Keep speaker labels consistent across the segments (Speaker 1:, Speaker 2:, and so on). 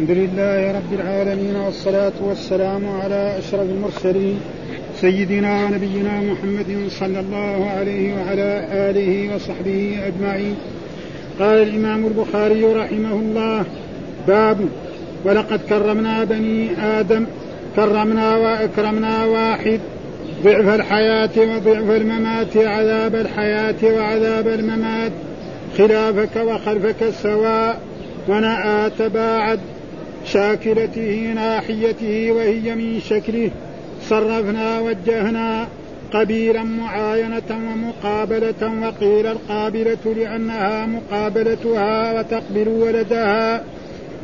Speaker 1: الحمد لله رب العالمين والصلاة والسلام على أشرف المرسلين سيدنا ونبينا محمد صلى الله عليه وعلى آله وصحبه أجمعين. قال الإمام البخاري رحمه الله باب ولقد كرمنا بني آدم كرمنا وأكرمنا واحد ضعف الحياة وضعف الممات عذاب الحياة وعذاب الممات خلافك وخلفك سواء ونأى تباعد شاكلته ناحيته وهي من شكله. صرفنا وجهنا قبيلا معاينة ومقابلة وقيل القابلة لأنها مقابلتها وتقبل ولدها.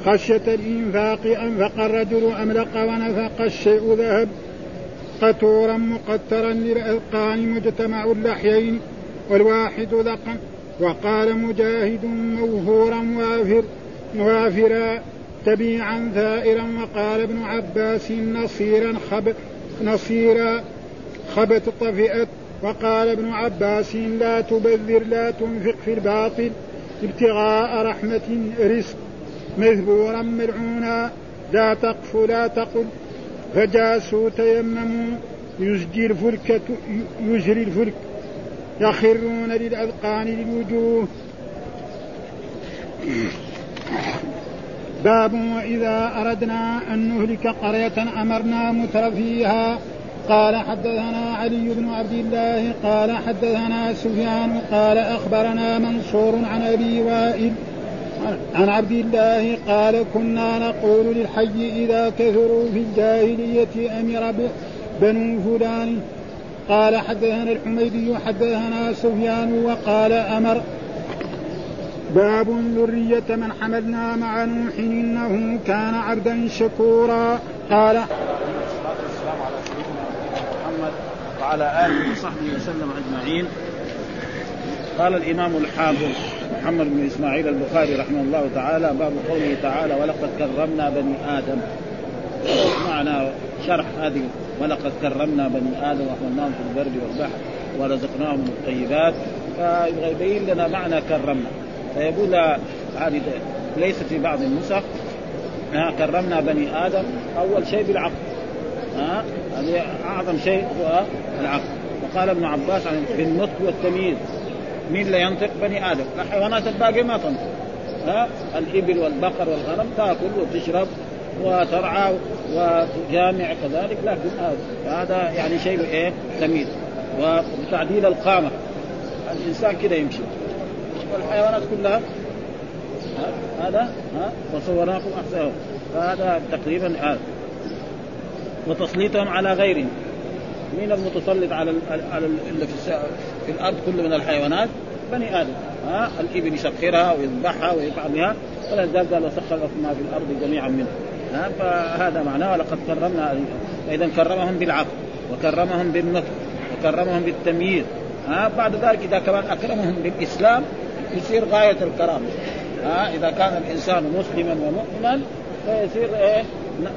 Speaker 1: خشية الإنفاق أنفق الرجل أملق ونفق الشيء ذهب. قتورا مقترا للأذقان مجتمع اللحيين. والواحد ذقن وقال مجاهد موفورا وافر وافرا تبيعا ثائرا وقال ابن عباس نصيرا خب نصيرا خبت طفئت وقال ابن عباس لا تبذر لا تنفق في الباطل ابتغاء رحمة رزق مثبورا ملعونا لا تقف لا تقل فجاسوا تيمموا يزجي الفلك يجري الفلك يخرون للأذقان للوجوه. باب وإذا أردنا أن نهلك قرية أمرنا متر فيها قال حدثنا علي بن عبد الله قال حدثنا سفيان قال أخبرنا منصور عن أبي وائل عن عبد الله قال كنا نقول للحي إذا كثروا في الجاهلية أمر بنو فلان. قال حدثنا الحميدي حدثنا سفيان وقال أمر باب ذرية من حملنا مع نوح إنه كان عبدا شكورا. قال.
Speaker 2: والسلام على سيدنا محمد وعلى آله وصحبه وسلم أجمعين. قال الإمام الحافظ محمد بن إسماعيل البخاري رحمه الله تعالى باب قوله تعالى ولقد كرمنا بني آدم. معنى شرح هذه ولقد كرمنا بني آدم وحملناهم في البر والبحر ورزقناهم من الطيبات فيبين لنا معنى كرمنا. فيقول هذه ليس في بعض النسخ. كرمنا بني آدم أول شيء بالعقل. ها هذه أعظم شيء هو العقل. وقال ابن عباس عن بالنطق والتمييز. مين اللي ينطق؟ بني آدم. الحيوانات الباقيه ما تنطق. ها الإبل والبقر والغنم تأكل وتشرب وترعى وجامع كذلك لكن هذا يعني شيء إيه؟ تمييز. وتعديل القامة. الإنسان كده يمشي. والحيوانات كلها. هذا ها وصورناكم احسنهم فهذا تقريبا هذا وتسليطهم على غيرهم مين المتسلط على على اللي في, في الأرض كله من الحيوانات؟ بني آدم. ها الإبل يسخرها ويذبحها ويفعل بها. ولذلك قال وسخر لكم ما في الأرض جميعا منه. ها فهذا معناه ولقد كرمنا فاذا كرمهم بالعقل وكرمهم بالنطق وكرمهم بالتمييز. ها بعد ذلك إذا كمان أكرمهم بالإسلام يصير غاية الكرامة. ها إذا كان الإنسان مسلما ومؤمنا فيصير إيه؟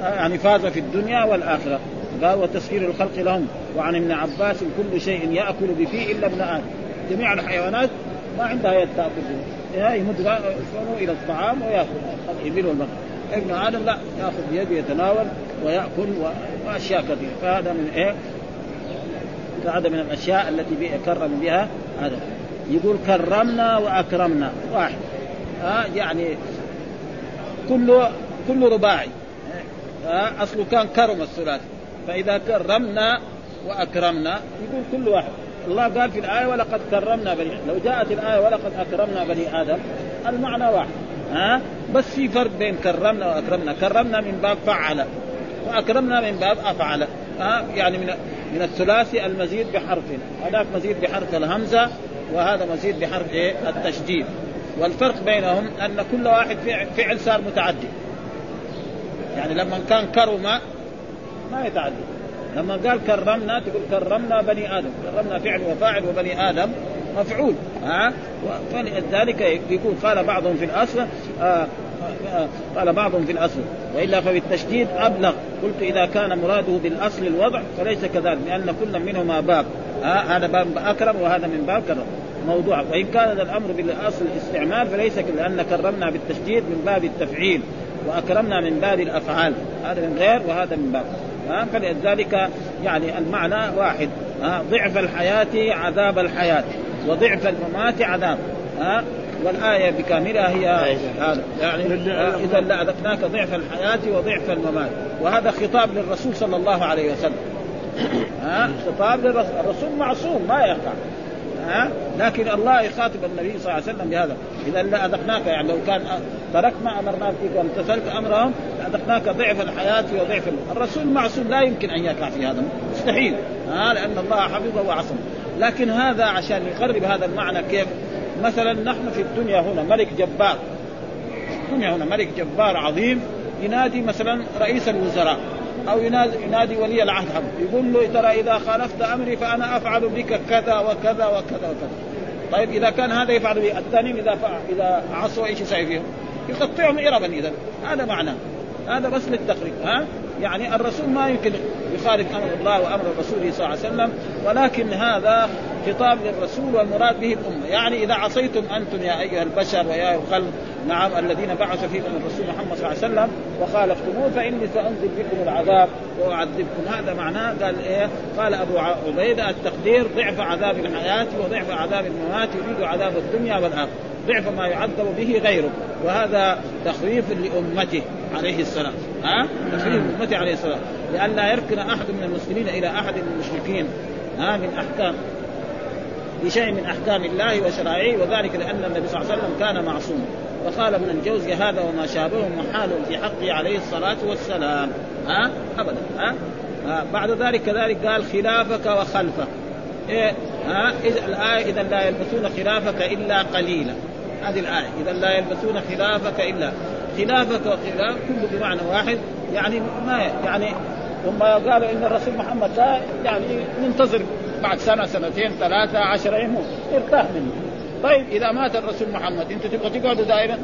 Speaker 2: يعني فاز في الدنيا والآخرة. قال وتسخير الخلق لهم. وعن ابن عباس كل شيء يأكل بفيه إلا ابن آدم. جميع الحيوانات ما عندها يد تأكل يمد إلى الطعام ويأكل. الإبل والبقر. ابن آدم لا يأخذ بيده يتناول ويأكل وأشياء كثيرة. فهذا من إيه؟ هذا من الأشياء التي كرم بها هذا يقول كرمنا وأكرمنا. واحد. ها يعني كل كل رباعي. ها أصله كان كرم الثلاثي. فإذا كرمنا وأكرمنا يقول كل واحد. الله قال في الآية ولقد كرمنا بني لو جاءت الآية ولقد أكرمنا بني آدم. المعنى واحد. ها بس في فرق بين كرمنا وأكرمنا. كرمنا من باب فعل وأكرمنا من باب أفعل. ها يعني من من الثلاثي المزيد بحرف هذاك مزيد بحرف الهمزة. وهذا مزيد بحرف إيه؟ التشديد. والفرق بينهم أن كل واحد فعل صار متعدي يعني لما كان كرم ما يتعدى لما قال كرمنا تقول كرمنا بني آدم. كرمنا فعل وفاعل وبني آدم مفعول. ها؟ فلذلك يقول قال بعضهم في الأصل آه آه قال بعضهم في الأصل. وإلا فبالتشديد أبلغ. قلت إذا كان مراده بالأصل الوضع فليس كذلك لأن كل منهما باب. ها هذا باب أكرم وهذا من باب كرم. موضوع. وإن كان الأمر بالأصل الاستعمال فليس لأن كرمنا بالتشديد من باب التفعيل وأكرمنا من باب الأفعال. هذا من غير وهذا من باب. ها فلذلك يعني المعنى واحد. ها ضعف الحياة عذاب الحياة وضعف الممات عذاب. ها والآية بكاملها هي هذا. يعني إذا لأذقناك ضعف الحياة وضعف الممات. وهذا خطاب للرسول صلى الله عليه وسلم. ها؟ خطاب للرسول الرسول معصوم ما يقع. ها؟ لكن الله يخاطب النبي صلى الله عليه وسلم بهذا. إذا لاذقناك يعني لو كان تركت ما فيك وامتثلت أمرهم لاذقناك ضعف الحياة وضعف الرسول معصوم لا يمكن أن يقع في هذا. مستحيل. ها؟ لأن الله حفظه وعصمه لكن هذا عشان يقرب هذا المعنى كيف؟ مثلا نحن في الدنيا هنا ملك جبار. الدنيا هنا ملك جبار عظيم ينادي مثلا رئيس الوزراء. أو ينادي, ينادي ولي العهد. يقول له ترى إذا خالفت أمري فأنا أفعل بك كذا وكذا وكذا وكذا. طيب إذا كان هذا يفعل به الثاني إذا إذا عصوا إيش يسوي فيهم؟ يقطعهم اربا إذا. هذا معناه هذا بس للتقريب ها؟ يعني الرسول ما يمكن يخالف أمر الله وأمر رسوله صلى الله عليه وسلم ولكن هذا خطاب للرسول والمراد به الأمة، يعني إذا عصيتم أنتم يا أيها البشر ويا الخلق نعم الذين بعث فيكم الرسول محمد صلى الله عليه وسلم وخالفتموه فإني سانزل بكم العذاب وأعذبكم. هذا معناه قال إيه؟ قال أبو عبيدة التقدير ضعف عذاب الحياة وضعف عذاب الممات يريد عذاب الدنيا والآخرة. ضعف ما يعذب به غيره. وهذا تخويف لأمته عليه السلام. ها؟ تخويف امته عليه السلام. لأن لا يركن أحد من المسلمين إلى أحد من المشركين. ها؟ من أحكام. بشيء من أحكام الله وشرائعه وذلك لأن النبي صلى الله عليه وسلم كان معصوما وقال ابن الجوزي هذا وما شابهه محال في حقه عليه الصلاة والسلام. ها؟ ابدا ها, ها بعد ذلك كذلك قال خلافك وخلفك. إيه؟ ها؟ إذا الآية إذا لا يلبسون خلافك إلا قليلا. هذه الآية إذا لا يلبسون خلافك إلا. خلافك وخلاف كله بمعنى واحد. يعني ما يعني ثم قالوا إن الرسول محمد لا يعني ننتظر بعد سنة سنتين ثلاثة عشرة يموت ارتاح منه. طيب إذا مات الرسول محمد أنتم تبغى تقعدوا دائما؟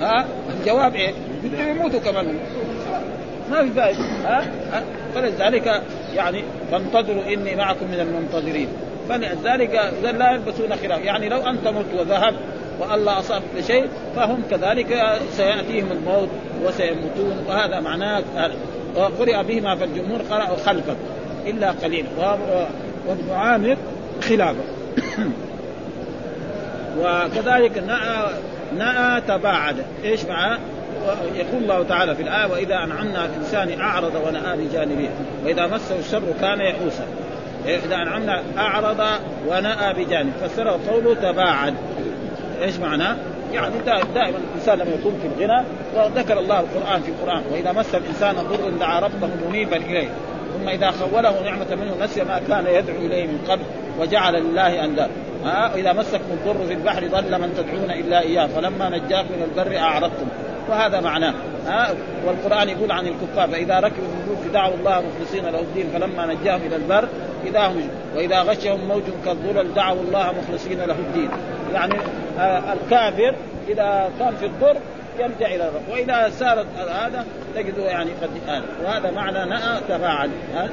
Speaker 2: ها؟ الجواب إيه؟ يموتوا كمان. ما في فائده ها, ها؟ فلذلك يعني فانتظروا إني معكم من المنتظرين. فلذلك اذا لا يلبسون خلاف. يعني لو أنت مت وذهبت والله أصاب بشيء فهم كذلك سيأتيهم الموت وسيموتون. وهذا معناه وقرئ بهما فالجمهور قرأوا خلفك إلا قليلا. وابن عامر خلافه. وكذلك نأى نأى تباعد إيش معناه؟ يقول الله تعالى في الآية وإذا أنعمنا الإنسان أعرض ونأى بجانبه. وإذا مسه الشر كان يئوسا. إذا أنعمنا أعرض ونأى بجانب فسره قوله تباعد. إيش معناه؟ يعني دائما الإنسان لما يكون في الغنى وذكر الله القرآن في القرآن وإذا مس الإنسان ضر دعا ربه منيبا إليه. ثم إذا خوله نعمة منه نسي ما كان يدعو إليه من قبل وجعل لله أندادا. ها واذا مسكم الضر في البحر ضل من تدعون إلا إياه فلما نجاكم من البر أعرضتم. وهذا معناه. ها والقرآن يقول عن الكفار فإذا ركبوا في الفلك دعوا الله مخلصين له الدين فلما نجاهم إلى البر إذا هم وإذا غشهم موج كالظلل دعوا الله مخلصين له الدين. يعني آه الكافر إذا كان في الضر يرجع إلى الرب. وإذا سارت هذا تجده يعني قد آل وهذا معنى نأى تفاعل ها؟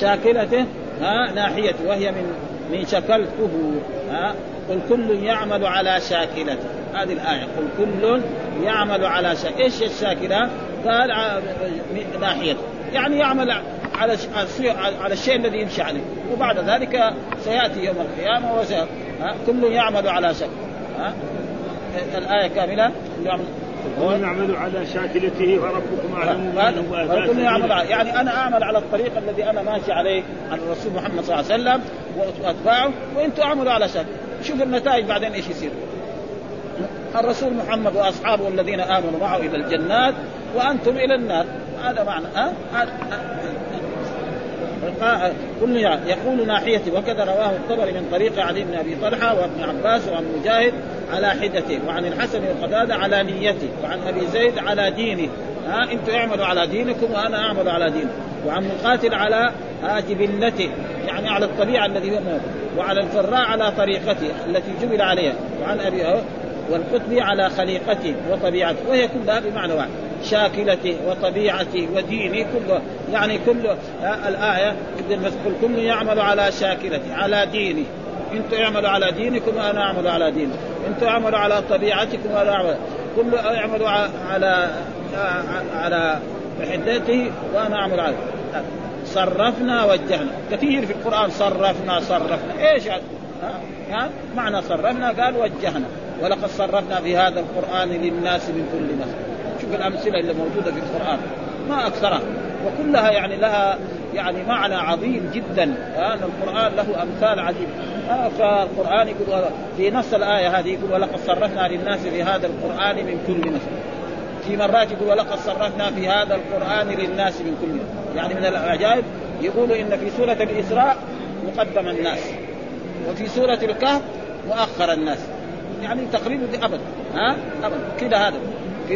Speaker 2: شاكلته ها؟ ناحيته وهي من من شكلته ها؟ قل كل يعمل على شاكلته. هذه الآية. قل كل يعمل على شاكلته إيش الشاكلة؟ قال ناحيته. يعني يعمل على على الشيء الذي يمشي عليه. وبعد ذلك سيأتي يوم القيامة وسيأتي كل يعمل على شكل الآية كاملة.
Speaker 3: يعمل يعمل على شاكلته وربكم اعلم
Speaker 2: كل يعمل على يعني أنا اعمل على الطريق الذي أنا ماشي عليه على الرسول محمد صلى الله عليه وسلم وأتباعه وأنتم اعملوا على شكل شوف النتائج بعدين إيش يصير. الرسول محمد وأصحابه الذين آمنوا معه إلى الجنات وأنتم إلى النار. هذا معنى ها؟ كل يقول ناحيته وكذا رواه الطبري من طريق علي بن أبي طلحة وابن عباس وعن مجاهد على حدته وعن الحسن والقتاده على نيته وعن أبي زيد على دينه. ها أنتم اعملوا على دينكم وأنا أعمل على ديني وعن مقاتل على جبلته يعني على الطبيعة الذي هو وعلى الفراء على طريقته التي جبل عليها. وعن أبي والقطبي على خليقته وطبيعته وهي كلها بمعنى واحد. شاكلته وطبيعته ودينه كله؟ يعني كل الآية قل كل يعمل على شاكلته على دينه أنتم اعملوا على دينكم وأنا أعمل على ديني. أنتم اعملوا على طبيعتكم وأنا أعمل. كل يعمل على على حدته وأنا أعمل على صرفنا وجهنا. كثير في القرآن صرفنا صرفنا. إيش؟ ها؟ معنى صرفنا قال وجهنا. ولقد صرفنا في هذا القرآن للناس من كل مثل شوف الامثله اللي موجودة في القرآن. ما أكثرها. وكلها يعني لها يعني معنى عظيم جدا. إن القرآن له أمثال عجيبه فالقرآن يقول في نص الآية هذه يقول ولقد صرفنا للناس في هذا القرآن من كل مثل في مرات يقول ولقد صرفنا في هذا القرآن للناس من كل مثل يعني من العجائب يقول إن في سورة الإسراء مقدم الناس. وفي سورة الكهف مؤخر الناس. يعني تقريبا ابدا. ها ابدا. كذا هذا.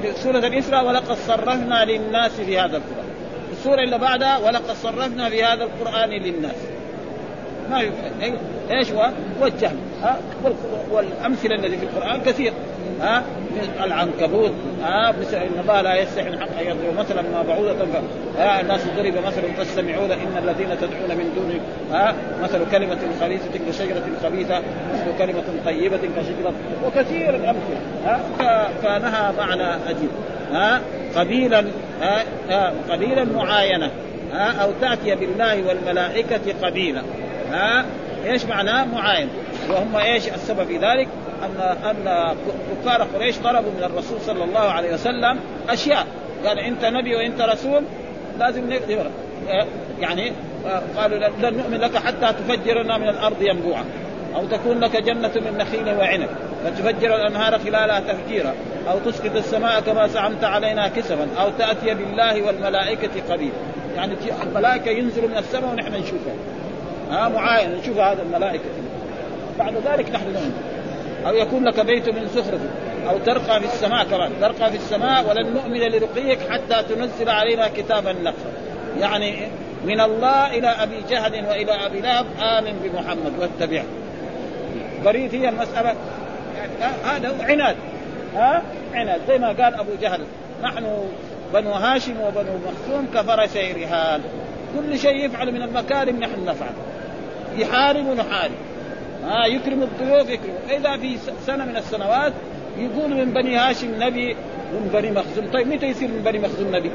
Speaker 2: في سورة الإسراء ولقد صرفنا للناس في هذا القرآن. السورة اللي بعدها ولقد صرفنا في هذا القرآن للناس. ما يفعل إيش هو؟ وجهنا ها؟ والأمثلة التي في القرآن كثير. ها؟ العنكبوت. ها؟ إن الله لا يستحي حق أن مثلا ما بعوضة. ها؟ الناس ضرب مثلا فاستمعوا إن الذين تدعون من دونه. ها؟ مثل كلمة خبيثة كشجرة خبيثة. مثل كلمة طيبة كشجرة. وكثير الأمثلة. ها؟ فنهى معنى عجيب ها؟ قبيلا. ها, ها؟ قبيلا معاينة. ها؟ أو تأتي بالله والملائكة قبيلا. ها إيش معناه معاين؟ وهم إيش السبب في ذلك؟ ان أن كفار قريش طلبوا من الرسول صلى الله عليه وسلم أشياء. قال أنت نبي وأنت رسول لازم نقدر. يعني قالوا لن نؤمن لك حتى تفجر لنا من الأرض ينبوعا أو تكون لك جنة من نخيل وعنب فتفجر الأنهار خلالها تفجيرا أو تسقط السماء كما زعمت علينا كسفا أو تأتي بالله والملائكة قبيلا. يعني الملائكة ينزلوا من السماء ونحن نشوفها. ها معاين نشوف هذا الملائكة. بعد ذلك نحن نؤمن أو يكون لك بيت من زخرف أو ترقى في السماء كمان. ترقى في السماء ولن نؤمن لرقيك حتى تنزل علينا كتابا نقرا يعني من الله إلى أبي جهل وإلى أبي لهب آمن بمحمد واتبعه. بريد هي المسألة. هذا عناد. ها عناد. زي ما قال أبو جهل نحن بنو هاشم وبنو مخزوم كفرسي رهان. كل شيء يفعل من المكارم نحن نفعل. يحارب ونحارب. ها يكرم الضيوف يكرم. إذا في سنة من السنوات يقول من بني هاشم نبي من بني مخزوم. طيب متى يصير من بني مخزوم نبي؟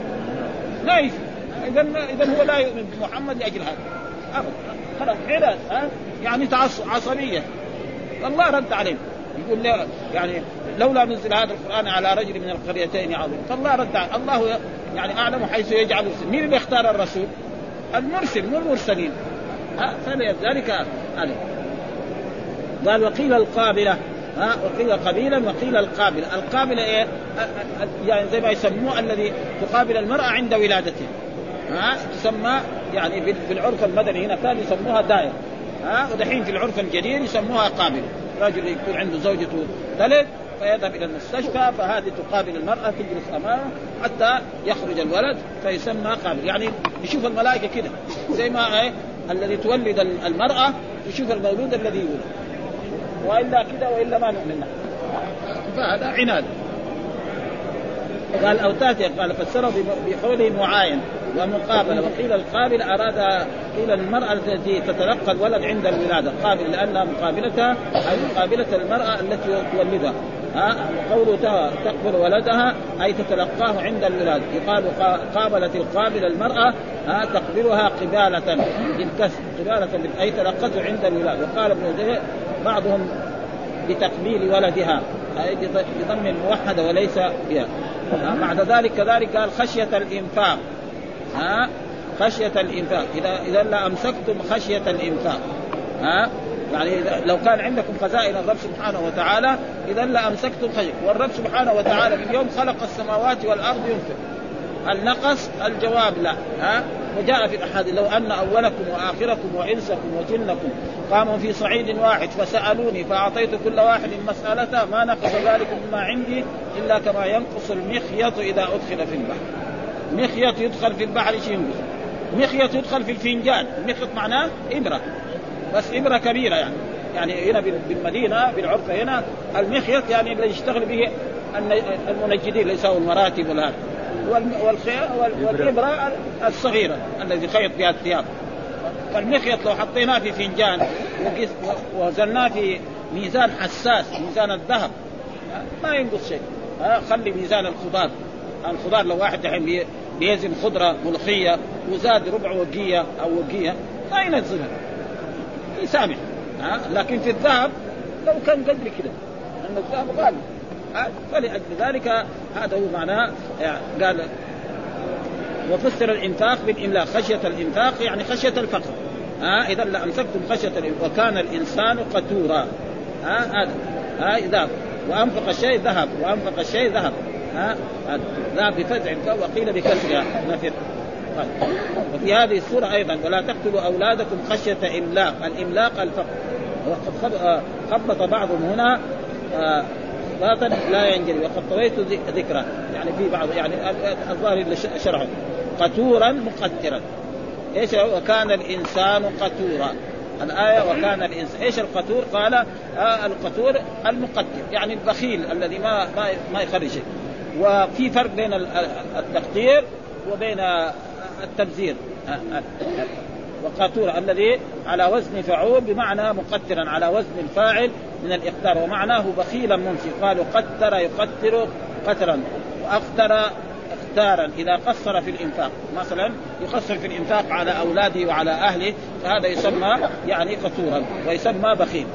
Speaker 2: لا يصير. اذا اذا هو لا يؤمن بمحمد لأجل هذا. خلاص عناد ها؟ يعني عصبية. الله رد عليه. يقول له يعني لولا نزل هذا القرآن على رجل من القريتين عظيم. فالله رد عليه. الله يعني أعلم حيث يجعل مين اللي اختار الرسول؟ المرسل مو المرسلين. فلذلك قال وقيل القابلة ها وقيل قبيلا وقيل القابلة، القابلة إيه؟ يعني زي ما يسموه الذي تقابل المرأة عند ولادتها. ها تسمى يعني في العرف المدني هنا كان يسموها دائره. ها ودحين في العرف الجديد يسموها قابلة، رجل يكون عنده زوجته ثلث فيذهب إلى المستشفى فهذه تقابل المرأة تجلس أمامه حتى يخرج الولد فيسمى قابل يعني يشوف الملائكة كده زي ما إيه الذي تولد المرأة تشوف المولود الذي يولد. وإلا كده وإلا ما نؤمن. فهذا عناد. قال أو تاتي قال فسره بقوله معاين. ومقابله وقيل القابل أراد قيل المرأة التي تتلقى الولد عند الولادة. قابل لأنها مقابلتها أي مقابلة المرأة التي تولدها. ها؟ قوله تقبل ولدها أي تتلقاه عند الولاده يقال قابلت القابل المرأة ها؟ تقبلها قبالة بالكسر قبالة أي تلقته عند الولاده وقال ابن جرير بعضهم بتقبيل ولدها أي بضم الموحده وليس بها. بعد ذلك كذلك قال خشية الإنفاق. ها؟ خشية الإنفاق. اذا إذا لا أمسكتم خشية الإنفاق. ها؟ يعني لو كان عندكم خزائن الرب سبحانه وتعالى إذا لامسكتم خير والرب سبحانه وتعالى في اليوم خلق السماوات والأرض ينفق. هل نقص الجواب لا. ها؟ وجاء في الأحاديث لو أن أولكم وآخركم وإنسكم وجنكم قاموا في صعيد واحد فسألوني فأعطيت كل واحد مسالته ما نقص ذلك مما عندي إلا كما ينقص المخيط إذا أدخل في البحر. مخيط يدخل في البحر ينقص مخيط يدخل في الفنجان. المخيط معناه إبرة. بس إبرة كبيرة يعني. يعني هنا بالمدينة بالعرف هنا المخيط يعني اللي يشتغل به المنجدين اللي يساووا المراتب والهذا والإبرة الصغيرة الذي خيط بها الثياب. فالمخيط لو حطيناه في فنجان ووزناه في ميزان حساس ميزان الذهب ما ينقص شيء. خلي ميزان الخضار. الخضار لو واحد دحين بيزن خضرة ملوخية وزاد ربع وقية أو وقية. ما ينزلها يسامح ها؟ لكن في الذهب لو كان قدر كده لأن الذهب غالي. فلأجل ذلك هذا هو معناه يعني قال وفسر الإنفاق بالإملاق خشية الإنفاق يعني خشية الفقر. ها؟ إذا لأمسكتم خشية وكان الإنسان قتورا. ها؟ هذا. ها؟ ذهب وأنفق الشيء ذهب وأنفق الشيء ذهب. ها بفتح وقيل بكسرها. نفر. وفي هذه السورة أيضا ولا تقتلوا أولادكم خشية إملاق. الإملاق الفقر. وقد خبط بعضهم هنا باطن آه، لا ينجلي وقد طويت ذكرى يعني في بعض يعني الظاهر شرحه. قتورا مقترا. إيش وكان الإنسان قتورا. الآية وكان الإنسان إيش القتور؟ قال آه القتور المقتر يعني البخيل الذي ما ما ما يخرج. وفي فرق بين التقدير وبين التبذير وقاتورة الذي على وزن فعول بمعنى مقترا على وزن الفاعل من الإقتار ومعناه بخيلا ممسك قالوا قتر يقتر قترا. وأقتر اختارا إذا قصر في الإنفاق مثلا يقصر في الإنفاق على أولاده وعلى أهله فهذا يسمى يعني قصورا ويسمى بخيل.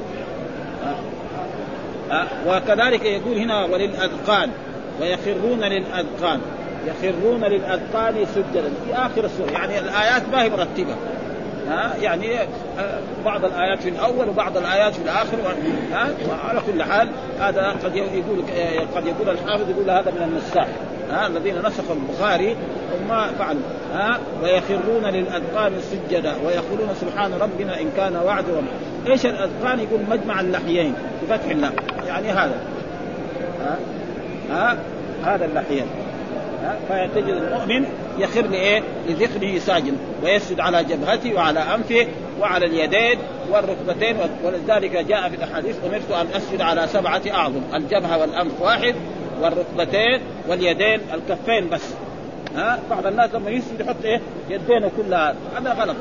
Speaker 2: وكذلك يقول هنا وللأذقان. ويخرون للأذقان. يخرون للأذقان سجدا. في آخر السورة. يعني الآيات ما هي مرتبة. ها؟ يعني آه، بعض الآيات في الأول وبعض الآيات في الآخر. ها؟ وعلى كل حال هذا قد يقول قد يقول الحافظ يقول هذا من النساخ ها؟ الذين نسخوا البخاري وما فعلوا. ها؟ ويخرون للأذقان سجدا. ويقولون سبحان ربنا إن كان وعد ربنا إيش الأذقان؟ يقول مجمع اللحيين بفتح الله يعني هذا. ها؟ ها؟ هذا اللحيين فتجد المؤمن يخر لإيه؟ لذكره ساجد ويسجد على جبهته وعلى أنفه وعلى اليدين والركبتين ولذلك جاء في الأحاديث أمرت أن أسجد على سبعة أعظم الجبهة والأنف واحد والركبتين واليدين الكفين بس. ها؟ بعض الناس لما يسجد يحط إيه؟ يدينه كلها هذا غلط.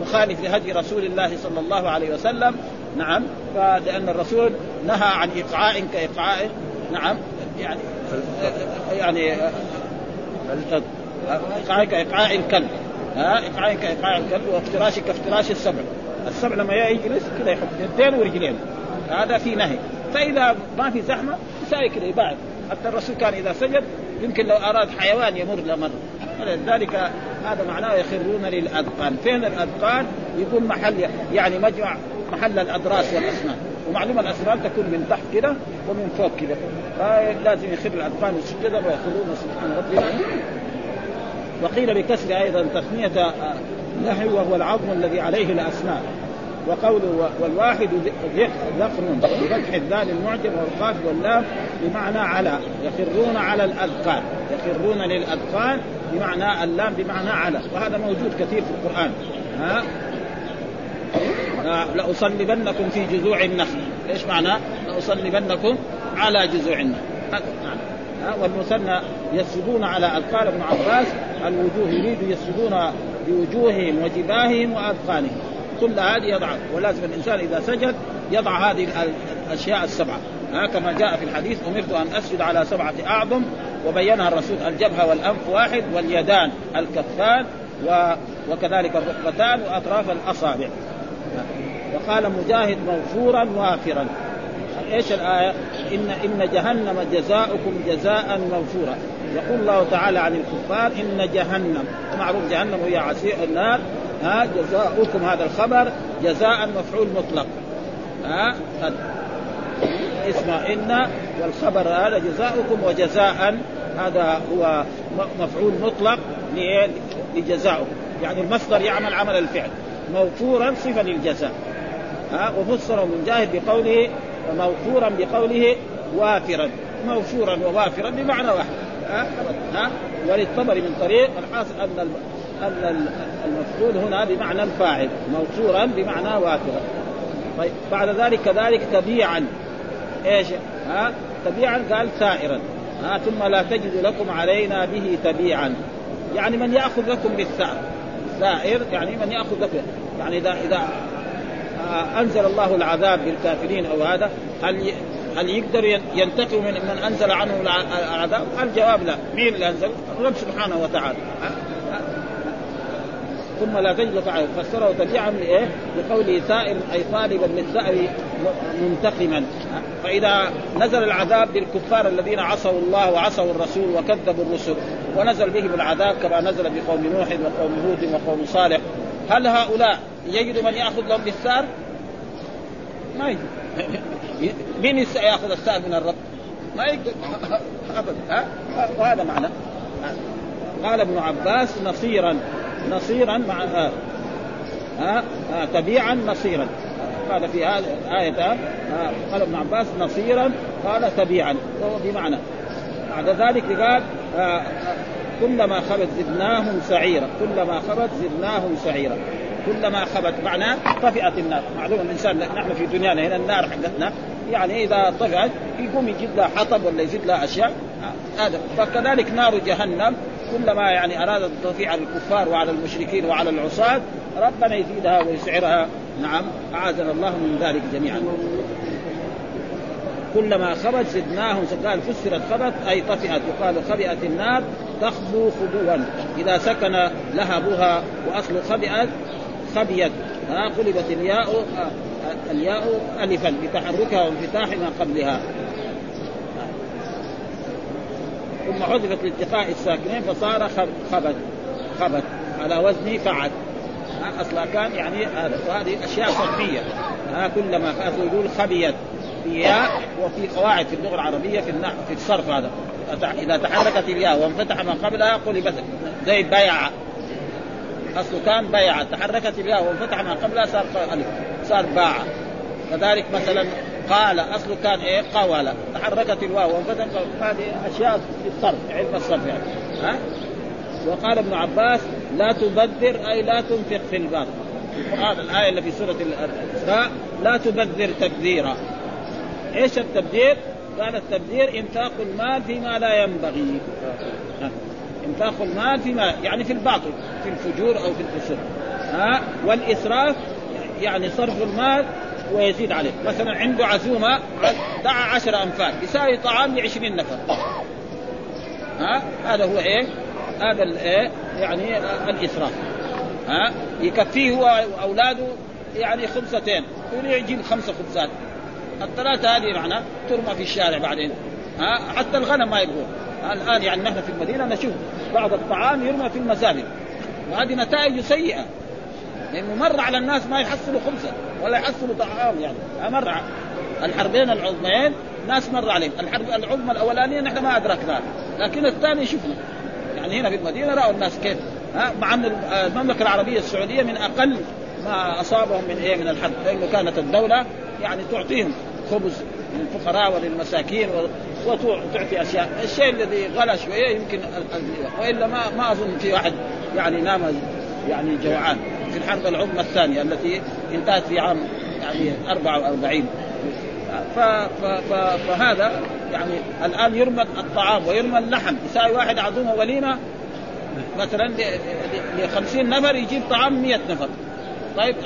Speaker 2: مخالف لهدي رسول الله صلى الله عليه وسلم. نعم. فلأن الرسول نهى عن ايقاع كايقاع نعم. يعني يعني إيقاع كايقاع الكلب. ها إيقاع كايقاع الكلب وافتراش كافتراش السبع السبع لما يجلس كذا يحط يدين ورجلين. هذا في نهي. فإذا ما في زحمة يساوي كذا يباعد حتى الرسول كان إذا سجد يمكن لو أراد حيوان يمر لمر. لذلك هذا معناه يخرون للأذقان. فين الأذقان؟ يكون محل يعني مجمع محل الاضراس والأسنان. ومعلومه الأسنان تكون من تحت كده ومن فوق كده. فلازم يخر الاذقان سجدا ويخرون سبحان ربنا وقيل بكسر أيضا تثنيه نحو وهو العظم الذي عليه الاسنان وقوله والواحد ذخر بفتح الذال المعجم والقاف واللام بمعنى على. يخرون على الأذقان. يخرون للأذقان بمعنى اللام بمعنى على. وهذا موجود كثير في القرآن. ها؟ لأصلبنكم في جذوع النخل. إيش معنى؟ لأصلبنكم على جذوع النخل والمثنى يسجدون على اذقان ابن عباس الوجوه يريد يسجدون بوجوههم وجباههم وأذقانهم. كل هذه يضع ولازم الإنسان إذا سجد يضع هذه الأشياء السبعة. ها كما جاء في الحديث أمرت أن أسجد على سبعة أعظم وبينها الرسول الجبهة والأنف واحد واليدان الكفان و... وكذلك الركبتان وأطراف الأصابع. وقال مجاهد موفورا وافرا. إيش الآية؟ ان إن جهنم جزاؤكم جزاء موفورا. يقول الله تعالى عن الكفار إن جهنم. معروف جهنم هي عسير النار. ها جزاؤكم هذا الخبر جزاء مفعول مطلق. ها اسم إن والخبر هذا جزاؤكم وجزاء هذا هو مفعول مطلق لجزاؤكم. يعني المصدر يعمل عمل الفعل. موفورا صفة للجزاء. ها وفسر مجاهد بقوله موفورا بقوله وافرا. موفورا ووافرا بمعنى واحد. ها؟ وللطبري من طريق الحاصل أن أن المفعول هنا بمعنى الفاعل. موصورا بمعنى وافرا. طيب بعد ذلك كذلك تبيعا. إيش؟ ها؟ تبيعا قال سائرا. ها؟ ثم لا تجد لكم علينا به تبيعا. يعني من يأخذ لكم بالثأر سائر يعني من يأخذ لكم. يعني اذا إذا أنزل الله العذاب بالكافرين أو هذا هل هل يقدر ينتقم من من أنزل عنه العذاب؟ الجواب لا، مين اللي أنزل؟ الرب سبحانه وتعالى ثم لا تجد فعله فسره تبيعا لإيه؟ بقوله سائر أي طالبا للثأر منتقما فإذا نزل العذاب للكفار الذين عصوا الله وعصوا الرسول وكذبوا الرسل ونزل بهم العذاب كما نزل بقوم نوح وقوم هود وقوم صالح هل هؤلاء يجد من يأخذ لهم بالثار؟ ما يجد. مين يأخذ الثار من الرب؟ ما يقدر ابدا. ها؟ وهذا معنى. قال ابن عباس نصيرا. نصيرا مع ها؟ ها تبيعا نصيرا. قال في هذه الآية قال ابن عباس نصيرا قال تبيعا. وهو بمعنى. بعد ذلك قال كلما خبت زدناهم سعيرا. كلما خبت زدناهم سعيرا. كلما خبت معناه طفئت النار. معلوم الإنسان نحن في دنيانا هنا النار حقتنا. يعني إذا طفئت يقوم يجيب لها حطب ولا يزيد لها أشياء. هذا. فكذلك نار جهنم كلما يعني اراد التوفيق على الكفار وعلى المشركين وعلى العصاة ربنا يزيدها ويسعرها. نعم. أعاذنا الله من ذلك جميعا. كلما خبت زدناهم قال فسرت خبت أي طفئت يقال خبئت النار تخبو خبوا إذا سكن لهبها وأصل خبئت خبيت ها قلبت الياء الياء الفا بتحركها وانفتاح ما قبلها. ثم حذفت لالتقاء الساكنين فصار خبت خبت على وزن فعل أصلا كان يعني هذا وهذه أشياء صرفيه ها كلما يقول خبيت. في ياء وفي قواعد في اللغة العربية في النحو في الصرف هذا. إذا تحركت الياء وانفتح ما قبلها قلبت زي بيع اصله كان بيع تحركت الياء وانفتح ما قبلها صار ألف صار باع كذلك مثلا قال اصله كان إيه؟ قول. تحركت الواو وانفتح هذه أشياء في الصرف علم الصرف يعني. ها؟ وقال ابن عباس لا تبذر أي لا تنفق في الباطل القران الآية اللي في سورة الإسراء لا تبذر تبذيرا. إيش التبذير؟ قال التبذير إنفاق المال فيما لا ينبغي. إنفاق المال فيما يعني في الباطل في الفجور أو في الفسوق ها؟ والإسراف يعني صرف المال ويزيد عليه. مثلا عنده عزومة دعا عشر انفار يساوي طعام لعشرين نفر. ها؟ هذا هو إيه؟ هذا الايه يعني الإسراف. ها؟ يكفيه هو واولاده يعني خبزتين. يجيب خمسة خبزات. الثلاثة هذه معناه ترمى في الشارع بعدين. ها؟ حتى الغنم ما يبغون الآن يعني نحن في المدينة نشوف بعض الطعام يرمى في المزابل وهذه نتائج سيئة. لأنه مر على الناس ما يحصلوا خبزة ولا يحصلوا طعام يعني. مر. الحربين العظميين ناس مر عليهم. الحرب العظمى الأولانية نحن ما أدركناها. لكن الثاني شفنا. يعني هنا في المدينة رأوا الناس كيف. ها مع أن المملكة العربية السعودية من أقل ما أصابهم من إيه من الحرب. لأنه كانت الدولة يعني تعطيهم خبز للفقراء وللمساكين وتعطي أشياء، الشيء الذي غلا شوية يمكن وإلا ما ما أظن في واحد يعني نام يعني جوعان. في الحرب العظمى الثانية التي انتهت في عام يعني 44 ف ف ف فهذا يعني الآن يرمى الطعام ويرمى اللحم. يساوي واحد عزومه وليمة مثلا ل 50 نفر يجيب طعام 100 نفر. طيب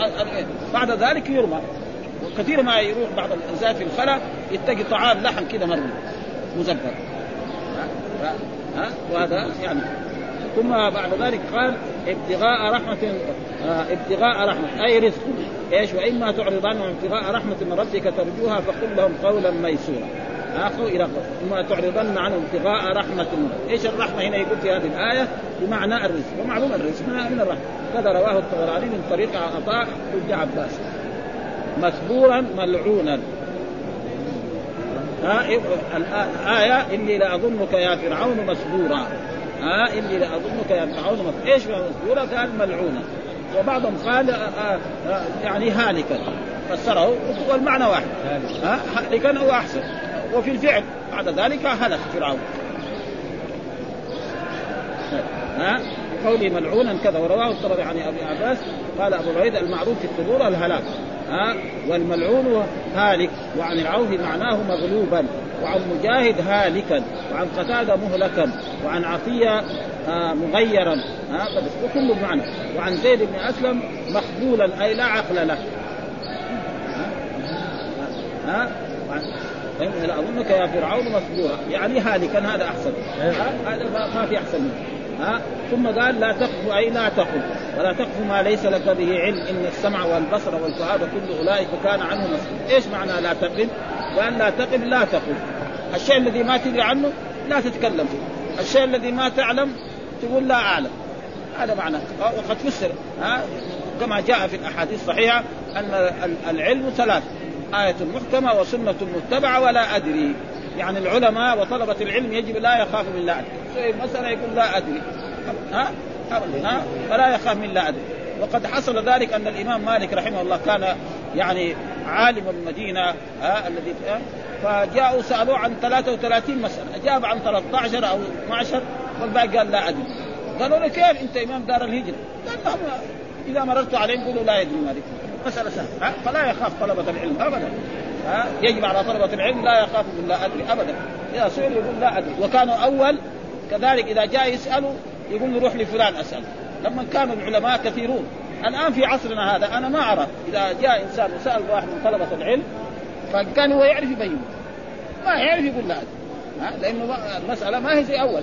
Speaker 2: بعد ذلك يرمى. وكثير ما يروح بعض الانسان في الخلا يتقي طعام لحم كذا مرمي. مزبر ها؟ وهذا يعني. ثم بعد ذلك قال ابتغاء رحمة آه ابتغاء رحمة أي رزق. إيش؟ وإما تعرض عنهم ابتغاء رحمة من ربك ترجوها فقل لهم قولا ميسورا. اخو إلى ثم تعرضن عنهم ابتغاء رحمة إيش الرحمة؟ هنا يقول في هذه الآية بمعنى الرزق. ومعلوم الرزق. من الرحمة. كذا رواه الطبراني من طريق عطاء بن عباس. مسبورا ملعونا. ها الآية إني لأظنك يا فرعون مسبورا ها إني لأظنك يا فرعون مسبورا إيش مسبورا قال ملعونا. وبعضهم قال آآ آآ يعني هالكا. فسره والمعنى واحد. ها هالكا هو أحسن. وفي الفعل بعد ذلك هلك فرعون. ها قوله ملعونا كذا ورواه الطبري عن أبي عباس قال أبو العيد المعروف في الثبور الهلاك. ها والملعون هالك وعن العوف معناه مغلوبا وعن مجاهد هالكا وعن قتادة مهلكا وعن عطيه آه مغيرا ها وكل بمعنى. وعن زيد بن أسلم مخبولا أي لا عقل له. ها, ها؟ فإني لأظنك يا فرعون مسبورا يعني هالكا هذا أحسن. هذا ما في أحسن منه. ها؟ ثم قال لا تقف أي لا تقف ولا تقف ما ليس لك به علم إن السمع والبصر والفؤاد كل أولئك كان عنه مسؤول. إيش معنى لا تقف؟ قال لا تقف لا تقف. الشيء الذي ما تدري عنه لا تتكلم. فيه الشيء الذي ما تعلم تقول لا أعلم. هذا معناه وقد فسر ها؟ كما جاء في الأحاديث الصحيحة أن العلم ثلاث آية محكمة وسنة متبعة ولا أدري. يعني العلماء وطلبة العلم يجب لا يخاف من لا أدري سئل مسألة يقول لا أدري. ها؟ ها؟ فلا يخاف من لا أدري. وقد حصل ذلك أن الإمام مالك رحمه الله كان يعني عالم المدينة ها الذي فجاءوا سألوه عن 33 مسألة. أجاب عن 13 أو 12 والباقي قال لا أدري. قالوا له كيف أنت إمام دار الهجرة؟ قال لهم إذا مررت عليهم قولوا لا يدري مالك. مسألة سهلة فلا يخاف طلبة العلم أبدا ها يجب على طلبة العلم لا يخافوا من لا أدري أبدا. إذا سئل يقول لا أدري. وكانوا أول كذلك إذا جاء يسألوا يقول له روح لفلان أسأل. لما كانوا العلماء كثيرون. الآن في عصرنا هذا أنا ما أرى. إذا جاء إنسان وسأل واحد من طلبة العلم فكان هو يعرف يبين. ما يعرف يقول لا ها؟ لأنه المسألة ما هي زي أول.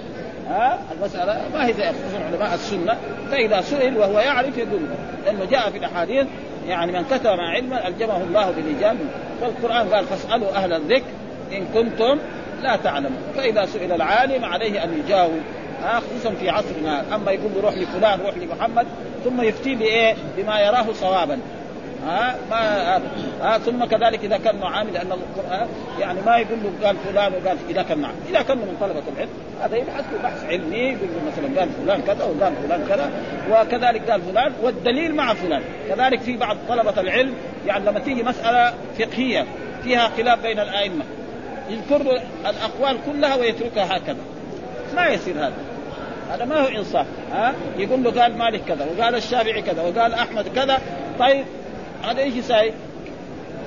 Speaker 2: ها؟ المسألة ما هي زي خصوصا علماء السنة. فإذا سئل وهو يعرف يقول. لأنه جاء في الأحاديث يعني من كتب علما ألجمه الله بالإجابة والقرآن قال فاسألوا أهل الذكر إن كنتم لا تعلمون فإذا سئل العالم عليه أن يجاوب. خصوصا في عصرنا. أما يقول له روح لفلان روح لمحمد ثم يفتي بايه؟ بما يراه صوابا. ها ما ها ثم كذلك إذا كان معامل لأن القرآن يعني ما يقول له قال فلان وقال إذا كان معه إذا كان من طلبة العلم هذا يبحث له بحث علمي. يقول له مثلا قال فلان كذا وقال فلان كذا وكذلك قال فلان والدليل مع فلان. كذلك في بعض طلبة العلم يعني لما تيجي مسألة فقهية فيها خلاف بين الأئمة. يذكر الأقوال كلها ويتركها هكذا. ما يصير هذا. هذا ما هو إنصاف. ها؟ يقول له قال مالك كذا وقال الشافعي كذا وقال أحمد كذا. طيب هذا إيش يساوي؟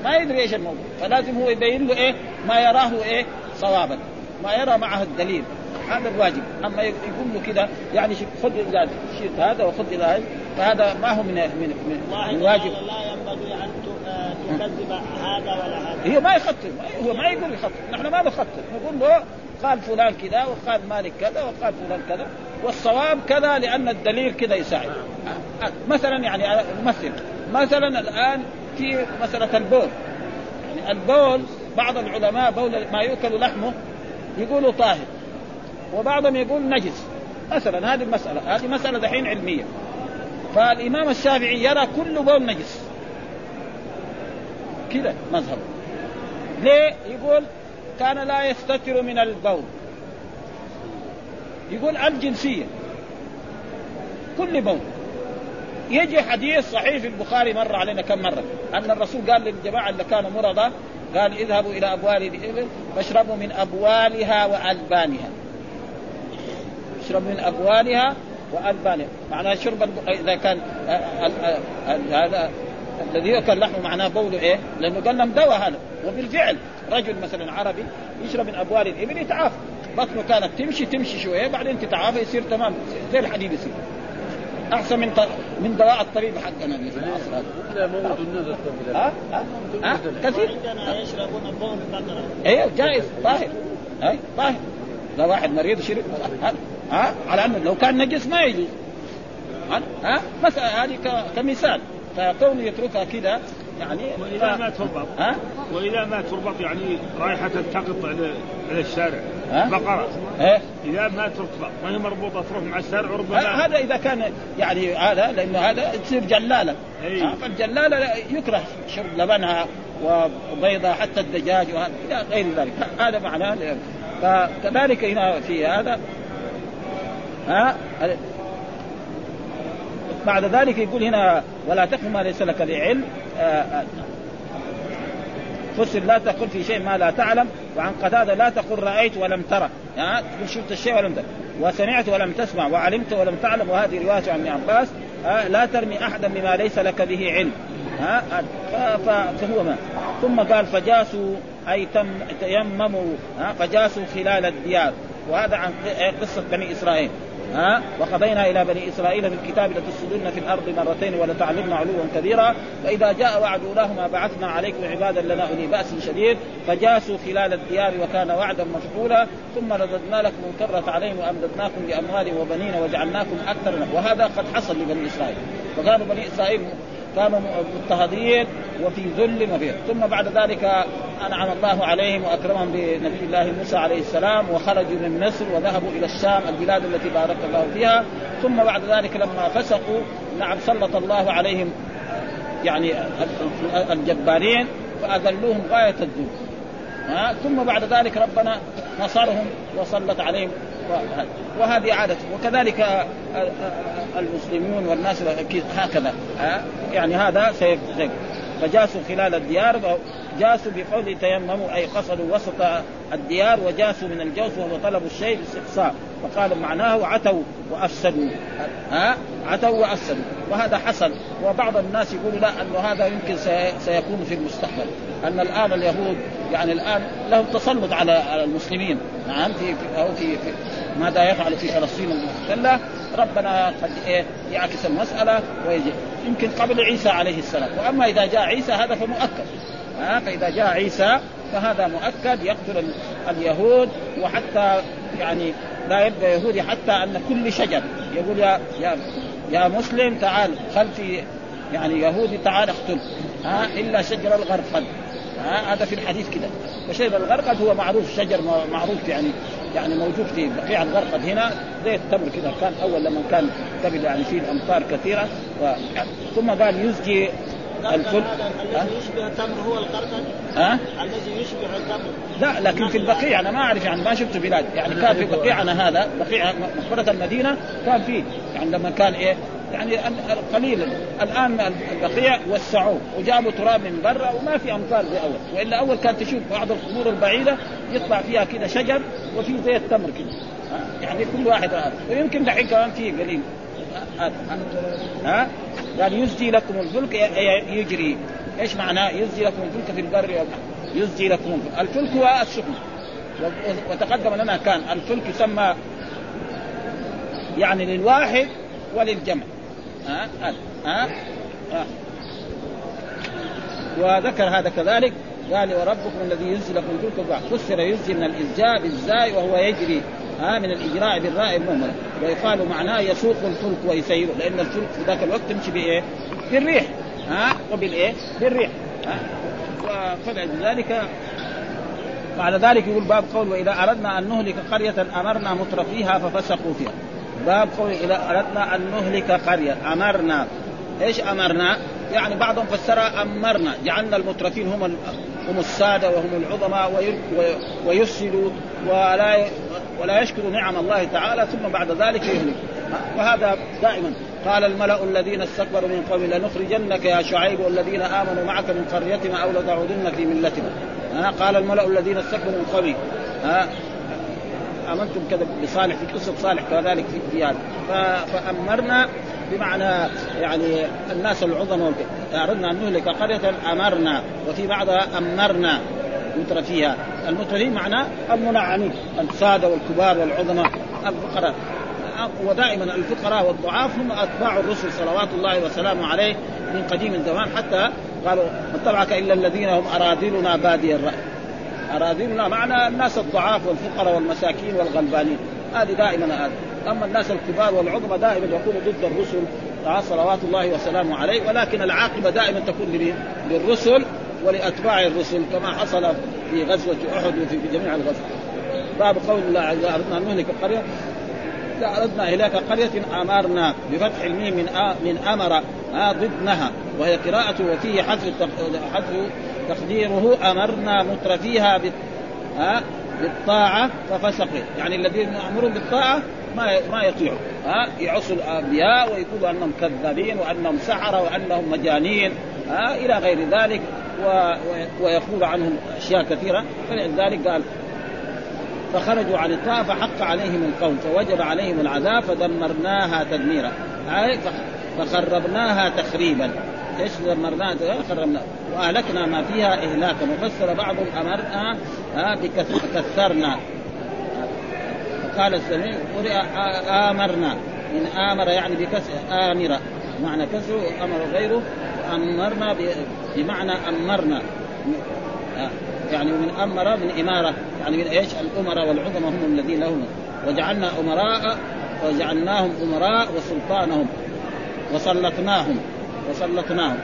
Speaker 2: ما يدري إيش الموضوع. فلازم هو يبين له إيه؟ ما يراه إيه؟ صوابا. ما يرى معه الدليل. هذا الواجب. أما يقول له كذا يعني خذ إلى شيء هذا وخذ إلى هذا. فهذا ما هو من من من, من واجب.
Speaker 4: لا ينبغي أن تكذب هذا ولا هذا.
Speaker 2: هي ما يخطر هو ما يقول يخطر. نحن ما نخطر نقول له قال فلان كذا وقال مالك كذا وقال فلان كذا والصواب كذا لأن الدليل كذا يساعد. مثلا يعني مثل مثلا الآن في مسألة البول. يعني البول بعض العلماء بول ما يؤكل لحمه يقولوا طاهر وبعضهم يقول نجس. مثلا هذه المسألة هذه مسألة دحين علمية. فالإمام الشافعي يرى كل بول نجس. كذا مذهب. ليه؟ يقول كان لا يستتر من البول. يقول الجنسية. كل بول. يجي حديث صحيح في البخاري مر علينا كم مرة. أن الرسول قال للجماعة اللي كانوا مرضى قال اذهبوا إلى أبوال الإبل فاشربوا من أبوالها وألبانها. اشربوا من أبوالها وألبانها. معناه شرب إذا كان هذا الذي يؤكل لحمه معناه بوله إيه؟ لأنه قال لهم دواء هذا. وبالفعل رجل مثلا عربي يشرب من أبوال الإبل يتعافى. بطنه كانت تمشي تمشي شوية بعدين تتعافى يصير تمام. زي الحديد يصير. أحسن من من دواء الطبيب حقنا في العصر هذا ها ها كثير.
Speaker 4: عندنا يشربون بول البقره
Speaker 2: أيوه جائز. طاهر. اي طاهر. لو واحد مريض شرب ها على أنه لو كان نجس ما يجوز. ها مثلا هذه كمثال. فكونه يتركها كذا يعني
Speaker 3: واذا ما تربط.
Speaker 2: ها؟
Speaker 3: واذا ما تربط يعني رايحه تلتقط على الشارع.
Speaker 2: ها؟
Speaker 3: بقرة.
Speaker 2: إيه؟
Speaker 3: اذا ما تربط. ما هي مربوطة تروح مع الشارع وربما
Speaker 2: هذا إذا كان يعني هذا لأنه هذا تصير
Speaker 3: جلالة.
Speaker 2: ها؟ فالجلالة يكره شرب لبنها وبيضها حتى الدجاج وهذا إلى غير ذلك. هذا معناه فكذلك هنا في هذا. ها؟ بعد ذلك يقول هنا ولا تقف ما ليس لك بعلم. فسر لا تقل في شيء ما لا تعلم وعن قتادة لا تقل رأيت ولم ترى يعني تقول شفت الشيء ولم ترى وسمعت ولم تسمع وعلمت ولم تعلم وهذه رواية عن ابن عباس. لا ترمي أحدا بما ليس لك به علم. ها فهو ما. ثم قال فجاسوا أي تم تيمموا. فجاسوا خلال الديار. وهذا عن قصة بني إسرائيل. ها؟ وقضينا إلى بني إسرائيل في الكتاب لتفسدن في الأرض مرتين ولتعلمن علوا كبيرا. فإذا جاء وعد أولاهما بعثنا عليكم عبادا لنا أولي بأس شديد. فجاسوا خلال الديار وكان وعدا مفعولا. ثم رددنا لكم الكرة عليهم وأمددناكم بأموال وبنين وجعلناكم أكثر وهذا قد حصل لبني إسرائيل. وكانوا بني إسرائيل كانوا مضطهدين وفي ذل وفي ثم بعد ذلك أنعم الله عليهم وأكرمهم بنبي الله موسى عليه السلام وخرجوا من مصر وذهبوا إلى الشام البلاد التي بارك الله فيها. ثم بعد ذلك لما فسقوا نعم سلط الله عليهم يعني الجبارين فأذلوهم غاية الذل ها ثم بعد ذلك ربنا نصرهم وسلط عليهم. وهذه عادة. وكذلك المسلمون والناس هكذا. يعني هذا سيكون فجاسوا خلال الديار جاسوا بقول تيمموا أي قصدوا وسط الديار وجاسوا من الجوس وهو طلب الشيء باستقصاء فقال معناه عتوا وأفسدوا. ها؟ عتوا وأفسدوا. وهذا حصل. وبعض الناس يقولوا لا انه هذا يمكن سيكون في المستقبل. أن الآن اليهود يعني الآن لهم تسلط على المسلمين. نعم في أو في, في ماذا يفعل في فلسطين المحتله ربنا قد إيه يعكس المسألة ويجي. يمكن قبل عيسى عليه السلام. وأما إذا جاء عيسى هذا فمؤكد. ها فإذا جاء عيسى فهذا مؤكد يقتل اليهود وحتى يعني لا يبقى يهودي حتى أن كل شجر يقول يا يا يا مسلم تعال خلفي يعني يهودي تعال اقتل. ها إلا شجر الغرقد. ها هذا في الحديث كده وشجر الغرقد هو معروف شجر معروف يعني يعني موجود في بقيع الغرقد هنا زي التمر كده كان أول لما كان قبل يعني فيه الامطار كثيرة و... ثم قال يزجي الفل
Speaker 4: الذي يشبه التمر هو القرقد
Speaker 2: ها؟
Speaker 4: الذي يشبه التمر.
Speaker 2: لا لكن في البقيع أنا ما أعرف يعني ما شفت بلاد. يعني كان في بقيعنا هذا بقيع مقبرة المدينة كان فيه يعني لما كان إيه يعني قليلا الآن البقيع وسعوه وجابوا تراب من برا وما في أمطار زي أول. وإلا أول كانت تشوف بعض القبور البعيدة يطلع فيها كذا شجر وفي زي التمر كذا يعني كل واحد هذا ويمكن دحين كمان فيه قليل. ها؟ قال يزجي لكم الفلك يجري. إيش معناه يزجي لكم الفلك في البر يزجي لكم الفلك. الفلك هو السفن وتقدم لنا كان الفلك يسمى يعني للواحد وللجمع. ها ها. وذكر هذا كذلك قال وربكم الذي يزجي لكم الفلك فسر يزجي من الازجاء بالزاي وهو يجري ها من الإجراء بالراء المهمله ويقال معناه يسوق الفلك ويسيره لأن الفلك في ذاك الوقت تمشي بإيه؟ بالريح ها وبالإيه؟ بالريح ها فلذلك بعد ذلك يقول باب قول وإذا أردنا أن نهلك قرية أمرنا متر فيها ففسقوا فيها باب قول إذا أردنا أن نهلك قرية أمرنا. إيش أمرنا؟ يعني بعضهم فسرها أمرنا. جعلنا المترفين هم هم السادة وهم العظماء ويفسدوا ولا ولا يشكر نعم الله تعالى ثم بعد ذلك يهلك. وهذا دائما. قال الملأ الذين استكبروا من قوم لنخرجنك يا شعيب والذين آمنوا معك من قريتنا أو لتعودن في ملتنا. قال الملأ الذين استكبروا من قومه ها؟ امنتم كذا بصالح في قصة صالح كذلك في هذا فأمرنا بمعنى يعني الناس العظماء أردنا أن نهلك قرية أمرنا. وفي بعضها أمرنا. مترفيها المترفين معناه المنعمين الساده والكبار والعظماء الفقراء. ودائما الفقراء والضعاف هم أتباع الرسل صلوات الله وسلامه عليه من قديم الزمان حتى قالوا ما اتبعك إلا الذين هم أراذلنا بادي الرأي. اراذلنا معنى الناس الضعاف والفقراء والمساكين والغلبانين. هذه دائما هذا أما الناس الكبار والعظمى دائما يكونوا ضد الرسل صلوات الله وسلامه عليه ولكن العاقبة دائما تكون للرسل ولأتباع الرسل كما حصل في غزوة أحد وفي جميع الغزوات. باب قول الله وجل أردنا أن نهلك قرية؟ اذا أردنا اهلاك قرية أمرنا بفتح الميم من من أمر آه ضدنها وهي قراءة وفيه حذف حذف تقديره أمرنا مترفيها ها بالطاعة ففسقوا يعني الذين يأمرون بالطاعة ما ما يطيعوا. ها يعصوا الأنبياء ويقولوا أنهم كذابين وأنهم سحرة وأنهم مجانين ها إلى غير ذلك. و... ويقول عنهم أشياء كثيرة. فلذلك قال فخرجوا عن الطاعة فحق عليهم القول فوجب عليهم العذاب فدمرناها تدميرا. فخربناها تخريبا. إيش دمرناها خربنا. وأهلكنا ما فيها إهلاكا. وفسر بعضهم امرنا بكثرنا قال السميع قرئ آمرنا. من آمر يعني بكسر آمرة معنى كسر أمر غيره. أمرنا بمعنى أمرنا. يعني من أمر من إمارة. يعني من إيش؟ الأمراء والعظماء هم الذين لهم وجعلنا أمراء وجعلناهم أمراء وسلطانهم. وسلطناهم. وسلطناهم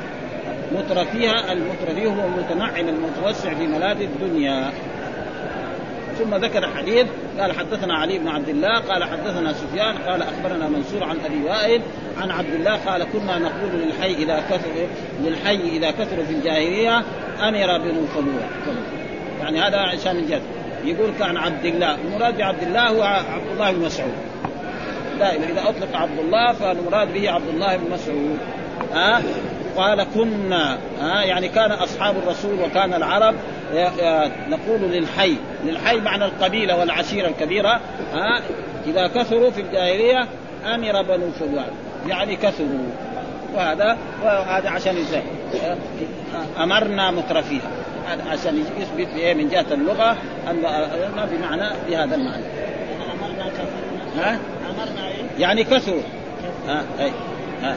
Speaker 2: مترفيها المترفي هو المتنعم المتوسع في ملاذ الدنيا. ثم ذكر حديث قال حدثنا علي بن عبد الله قال حدثنا سفيان قال أخبرنا منصور عن أبي وائل عن عبد الله قال كنا نقول للحي إذا كثر للحي إذا كثر في الجاهلية أمر بن فلوه يعني هذا عشان الجد يقول كان عبد الله المراد بعبد الله هو عبد الله بن مسعود. دائما إذا أطلق عبد الله فالمراد به عبد الله بن مسعود. ها؟ أه؟ قال كنا ها؟ يعني كان أصحاب الرسول وكان العرب نقول للحي. للحي معنى القبيلة والعشيرة الكبيرة ها؟ إذا كثروا في الجاهلية أمر بنو فلان يعني كثروا. وهذا وهذا عشان يزاي أمرنا مترفيها. عشان يثبت من جهة اللغة أن بمعنى بهذا المعنى. ها؟ يعني كثروا. ها؟ أي. ها.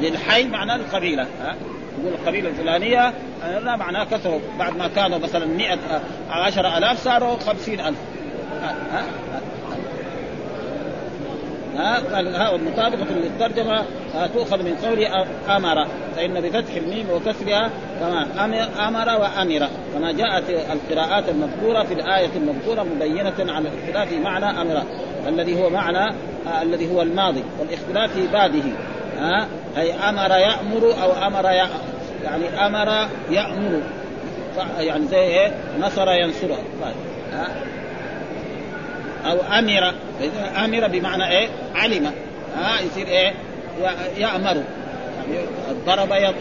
Speaker 2: للحي معناه القبيلة ها؟ يقول القبيلة الفلانية لا معناه كثروا بعد ما كانوا مثلا 100 عشر ألاف صاروا خمسين ألف. ها ها ها ها. المطابقة للترجمة تؤخذ من قول أمر. فإن بفتح الميم وكسرها كما أمر وأمر. كما جاءت القراءات المذكورة في الآية المذكورة مبينة على الاختلاف معنى أمر الذي هو معنى آه الذي هو الماضي والاختلاف في باده. ها؟ أي أمر يأمر أو أمر يعني أمر يأمر. يعني زي إيه؟ نصر ينصر طيب. ها؟ أو أمر. أمر بمعنى إيه؟ علم. ها؟ يصير إيه؟ يأمر. يعني ضرب يعني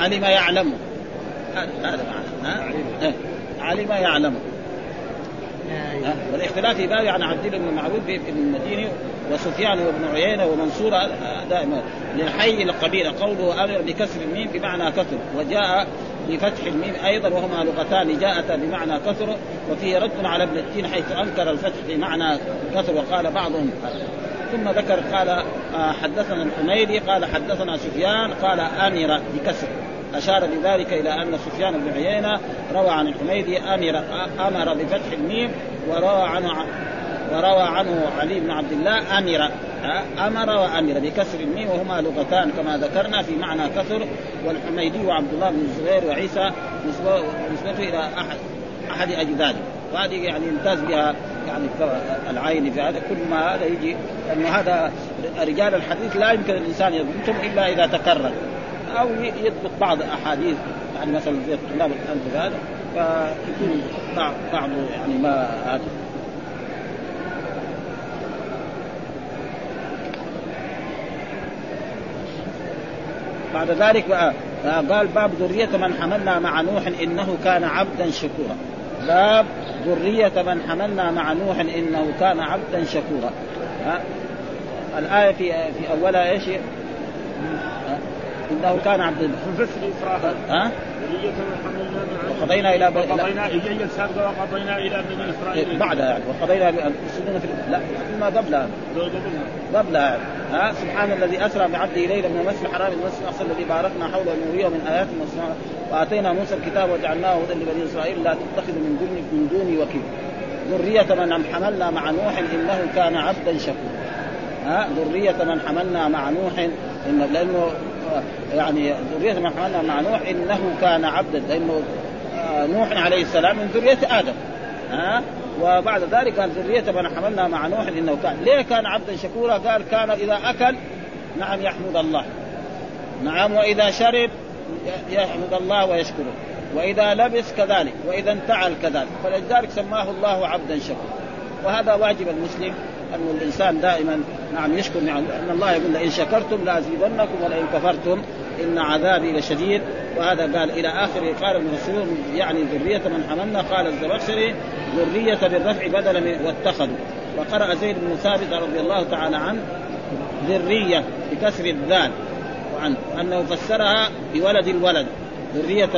Speaker 2: علم يعلم. هذا معنى. ها؟ علم يعلم. والاختلاف في باب عن عبد الله بن معبود بن المديني وسفيان وابن عيينة ومنصور دائما للحي القبيلة. قوله أمر بكسر الميم بمعنى كثر وجاء بفتح الميم أيضا وهما لغتان جاءتا بمعنى كثر وفيه رد على ابن التين حيث أنكر الفتح بمعنى كثر وقال بعضهم. ثم ذكر قال حدثنا الحميدي قال حدثنا سفيان قال آمر بكسر. أشار بذلك إلى أن سفيان بن عيينة روى عن الحميدي أمر أمر بفتح الميم وروى عنه وروى عنه علي بن عبد الله أمر أمر وامر بكسر الميم وهما لغتان كما ذكرنا في معنى كثر والحميدي وعبد الله بن الزبير وعيسى نسبته إلى احد أحد أجداده. وهذه يعني يمتاز بها يعني العين في هذا كل ما هذا يجي لأنه هذا رجال الحديث لا يمكن الإنسان يضبطهم إلا إذا تكرر. أو يضبط بعض أحاديث يعني مثلا زي طلاب الان هذا فيكون بعض يعني ما هذا. بعد ذلك قال باب ذرية من حملنا مع نوح إنه كان عبدا شكورا. باب ذرية من حملنا مع نوح إنه كان عبدا شكورا. ها الآية في في أولها إيش؟ انه كان عبد
Speaker 3: في الاسراء
Speaker 2: ها؟ وقضينا إلى بني
Speaker 3: وقضينا إلى السابقه وقضينا إلى بني إسرائيل.
Speaker 2: بعدها يعني وقضينا يفسدون في لا ما قبلها قبلها يعني. ها؟ سبحان الذي أسرى بعبده ليلا من المسجد الحرام إلى المسجد الأقصى الذي باركنا حوله نوريه من آيات وآتينا موسى الكتاب وجعلناه هدى لبني إسرائيل لا تتخذوا من دوني من دوني وكيل ذرية من حملنا مع نوح إنه كان عبدا شكورا. ها؟ ذرية من حملنا مع نوح إن لأنه يعني ذرية من حملنا مع نوح إنه كان عبدا لأنه نوح عليه السلام من ذرية آدم. ها؟ وبعد ذلك قال ذرية من حملنا مع نوح إنه كان ليه كان عبدا شكورا؟ قال كان إذا أكل نعم يحمد الله. نعم وإذا شرب يحمد الله ويشكره. وإذا لبس كذلك وإذا انتعل كذلك. فلذلك سماه الله عبدا شكورا. وهذا واجب المسلم أن الإنسان دائما نعم يشكر نعم. لأن الله يقول لئن شكرتم لأزيدنكم ولئن كفرتم إن عذابي لشديد. وهذا قال إلى آخره قال المفسرون يعني ذرية من حملنا قال الزمخشري ذرية بالرفع بدلا من واتخذوا. وقرأ زيد بن ثابت رضي الله تعالى عنه ذرية بكسر الذال وعنه أنه فسرها بولد الولد. ذرية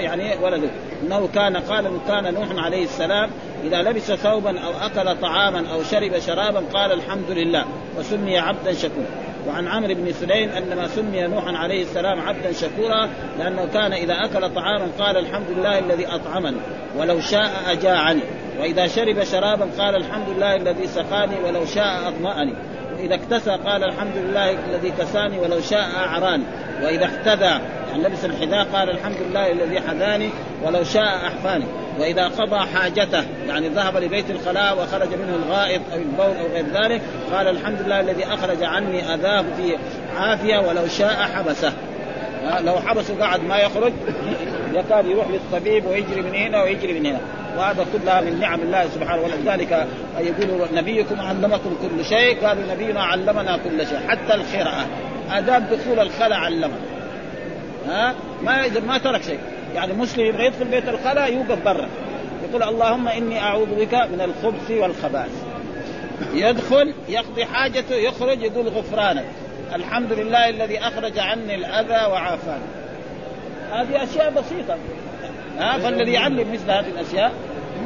Speaker 2: يعني ولد. إنه كان قال كان نوح عليه السلام إذا لبس ثوبا أو أكل طعاما أو شرب شرابا قال الحمد لله وسمي عبدا شكورا. وعن عمرو بن سليم أنما سمي نوحا عليه السلام عبدا شكورا لأنه كان إذا أكل طعاما قال الحمد لله الذي أطعمني ولو شاء أجاعني. وإذا شرب شرابا قال الحمد لله الذي سقاني ولو شاء اظمأني واذا اكتسى قال الحمد لله الذي كساني ولو شاء أعراني. وإذا احتذى يعني لبس الحذاء قال الحمد لله الذي حذاني ولو شاء أحفاني. وإذا قضى حاجته يعني ذهب لبيت الخلاء وخرج منه الغائط أو البول أو غير ذلك قال الحمد لله الذي أخرج عني أذاه في عافية ولو شاء حبسه. لو حبسه قعد ما يخرج يكاد يروح للطبيب ويجري من هنا ويجري من هنا. وهذا كلها من نعم الله سبحانه ولذلك يقول نبيكم علمكم كل شيء قالوا نبينا علمنا كل شيء حتى القراءة آداب دخول الخلاء علمنا. ها؟ ما ما ترك شيء. يعني مسلم يبغى يدخل بيت الخلاء يوقف برا. يقول اللهم إني أعوذ بك من الخبث والخبائث يدخل يقضي حاجته يخرج يقول غفرانك. الحمد لله الذي أخرج عني الأذى وعافاني. هذه أشياء بسيطة. ها فالذي يعلم مثل هذه الأشياء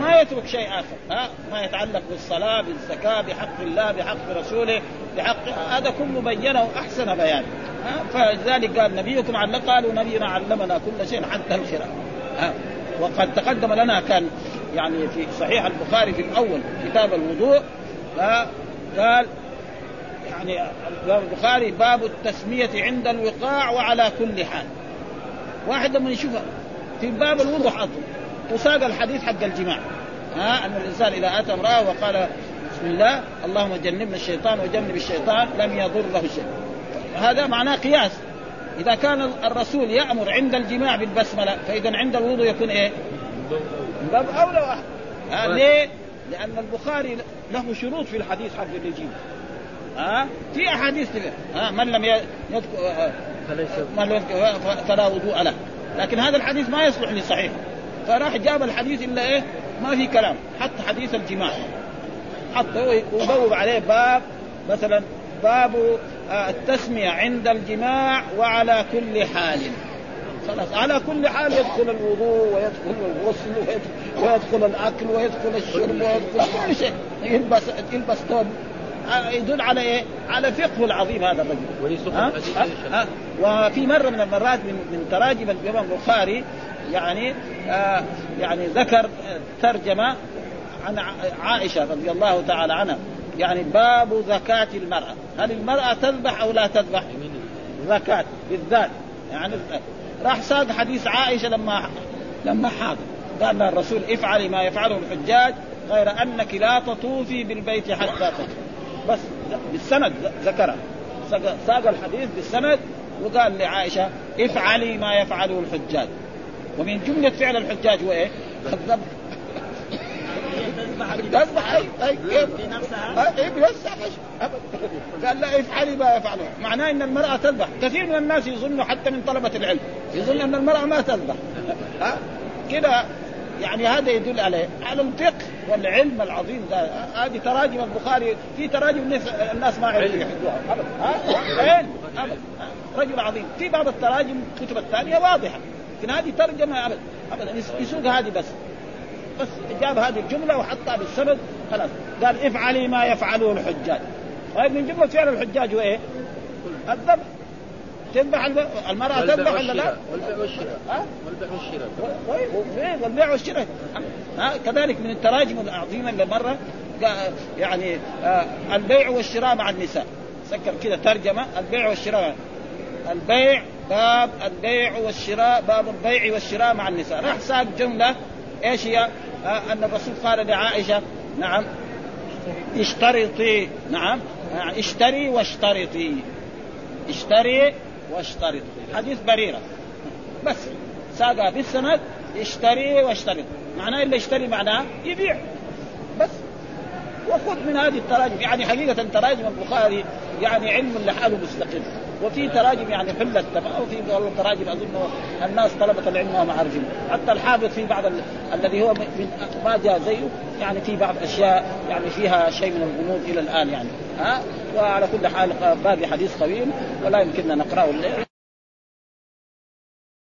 Speaker 2: ما يترك شيء آخر. ها ما يتعلق بالصلاة بالزكاة بحق الله بحق رسوله بحق هذا كله بينه أحسن بيان. ها فلذلك قال نبيكم علم قالوا نبينا علمنا كل شيء حتى القراءة. ها وقد تقدم لنا كان يعني في صحيح البخاري في الأول كتاب الوضوء قال يعني البخاري باب التسمية عند الوقاع وعلى كل حال. واحد لما يشوفها في باب الوضوء حاطه وساق الحديث حق الجماع. ها أن الإنسان إذا أتى امرأة وقال بسم الله اللهم جنبنا الشيطان وجنب الشيطان لم يضره شيء. هذا معناه قياس. إذا كان الرسول يأمر عند الجماع بالبسملة فإذا عند الوضوء يكون إيه؟ باب اولى واحد ليه؟ لأن البخاري له شروط في الحديث حق الرجيم. ها؟ في أحاديث ها؟ من لم يذكر من لم فلا وضوء له. لكن هذا الحديث ما يصلح لصحيح فراح جاب الحديث إلا إيه؟ ما في كلام. حط حديث الجماع. حطه وبوب عليه باب مثلا باب التسمية عند الجماع وعلى كل حال. خلاص على كل حال يدخل الوضوء ويدخل الغسل ويدخل الأكل ويدخل الشرب ويدخل كل شيء. يلبس يلبس ثوب. يدل على إيه؟ على فقهه العظيم هذا الرجل. ها؟ ها؟ وفي مرة من المرات من, من تراجم الإمام البخاري يعني آه يعني ذكر ترجمة عن عائشة رضي الله تعالى عنها يعني باب زكاة المرأة هل المرأة تذبح أو لا تذبح زكاة بالذات يعني راح ساق حديث عائشة لما لما حاضر قال لها الرسول افعلي ما يفعله الحجاج غير أنك لا تطوفي بالبيت حتى تطوفي بس بالسند ذكرها ساق الحديث بالسند وقال لعائشة افعلي ما يفعله الحجاج. ومن جملة فعل الحجاج هو إيه؟ تذبح اي أي أي قال لا افعلي ما يفعله. معناه إن المرأة تذبح. كثير من الناس يظنوا حتى من طلبة العلم. يظن إن المرأة ما تذبح. ها؟ كده يعني هذا يدل عليه على الفقه والعلم العظيم. ده هذه تراجم البخاري في تراجم الناس ما يعرفوا يحفظوها. ابدا ها؟ علم ابدا رجل عظيم. في بعض التراجم الكتب الثانية واضحة. لكن هذه ترجمة ابدا ابدا يسوق هذه بس. بس جاب هذه الجملة وحطها بالسند. خلاص. قال افعلي ما يفعله الحجاج. طيب من جملة فعل الحجاج هو إيه؟ الذبح تذبح المرأة تذبح ولا لا؟
Speaker 5: والبيع والشراء. ها؟ والبيع والشراء.
Speaker 2: طيب والبيع والشراء. ها؟ كذلك من التراجم العظيمة اللي مرة يعني آه البيع والشراء مع النساء. سكر كذا ترجمة. البيع والشراء. البيع باب البيع والشراء باب البيع والشراء مع النساء. راح ساق جملة إيش هي؟ آه أن الرسول قال لعائشة نعم. اشترطي. نعم. اشتري واشترطي. اشتري واشترط. حديث بريرة. بس. ساقها بالسند اشتري واشترط. معناه اللي يشتري معناه يبيع. بس. وخذ من هذه التراجم. يعني حقيقة تراجم البخاري يعني علم لحاله مستقل. وفي تراجم يعني حلت تمام وفي تراجم أظن الناس طلبة العلم وهم عارفين. حتى الحافظ في بعض ال... الذي هو من ما جاء زيه يعني في بعض أشياء يعني فيها شيء من الغموض إلى الآن يعني. وعلى كل حال باقي حديث طويل ولا يمكننا نقرأه الليل.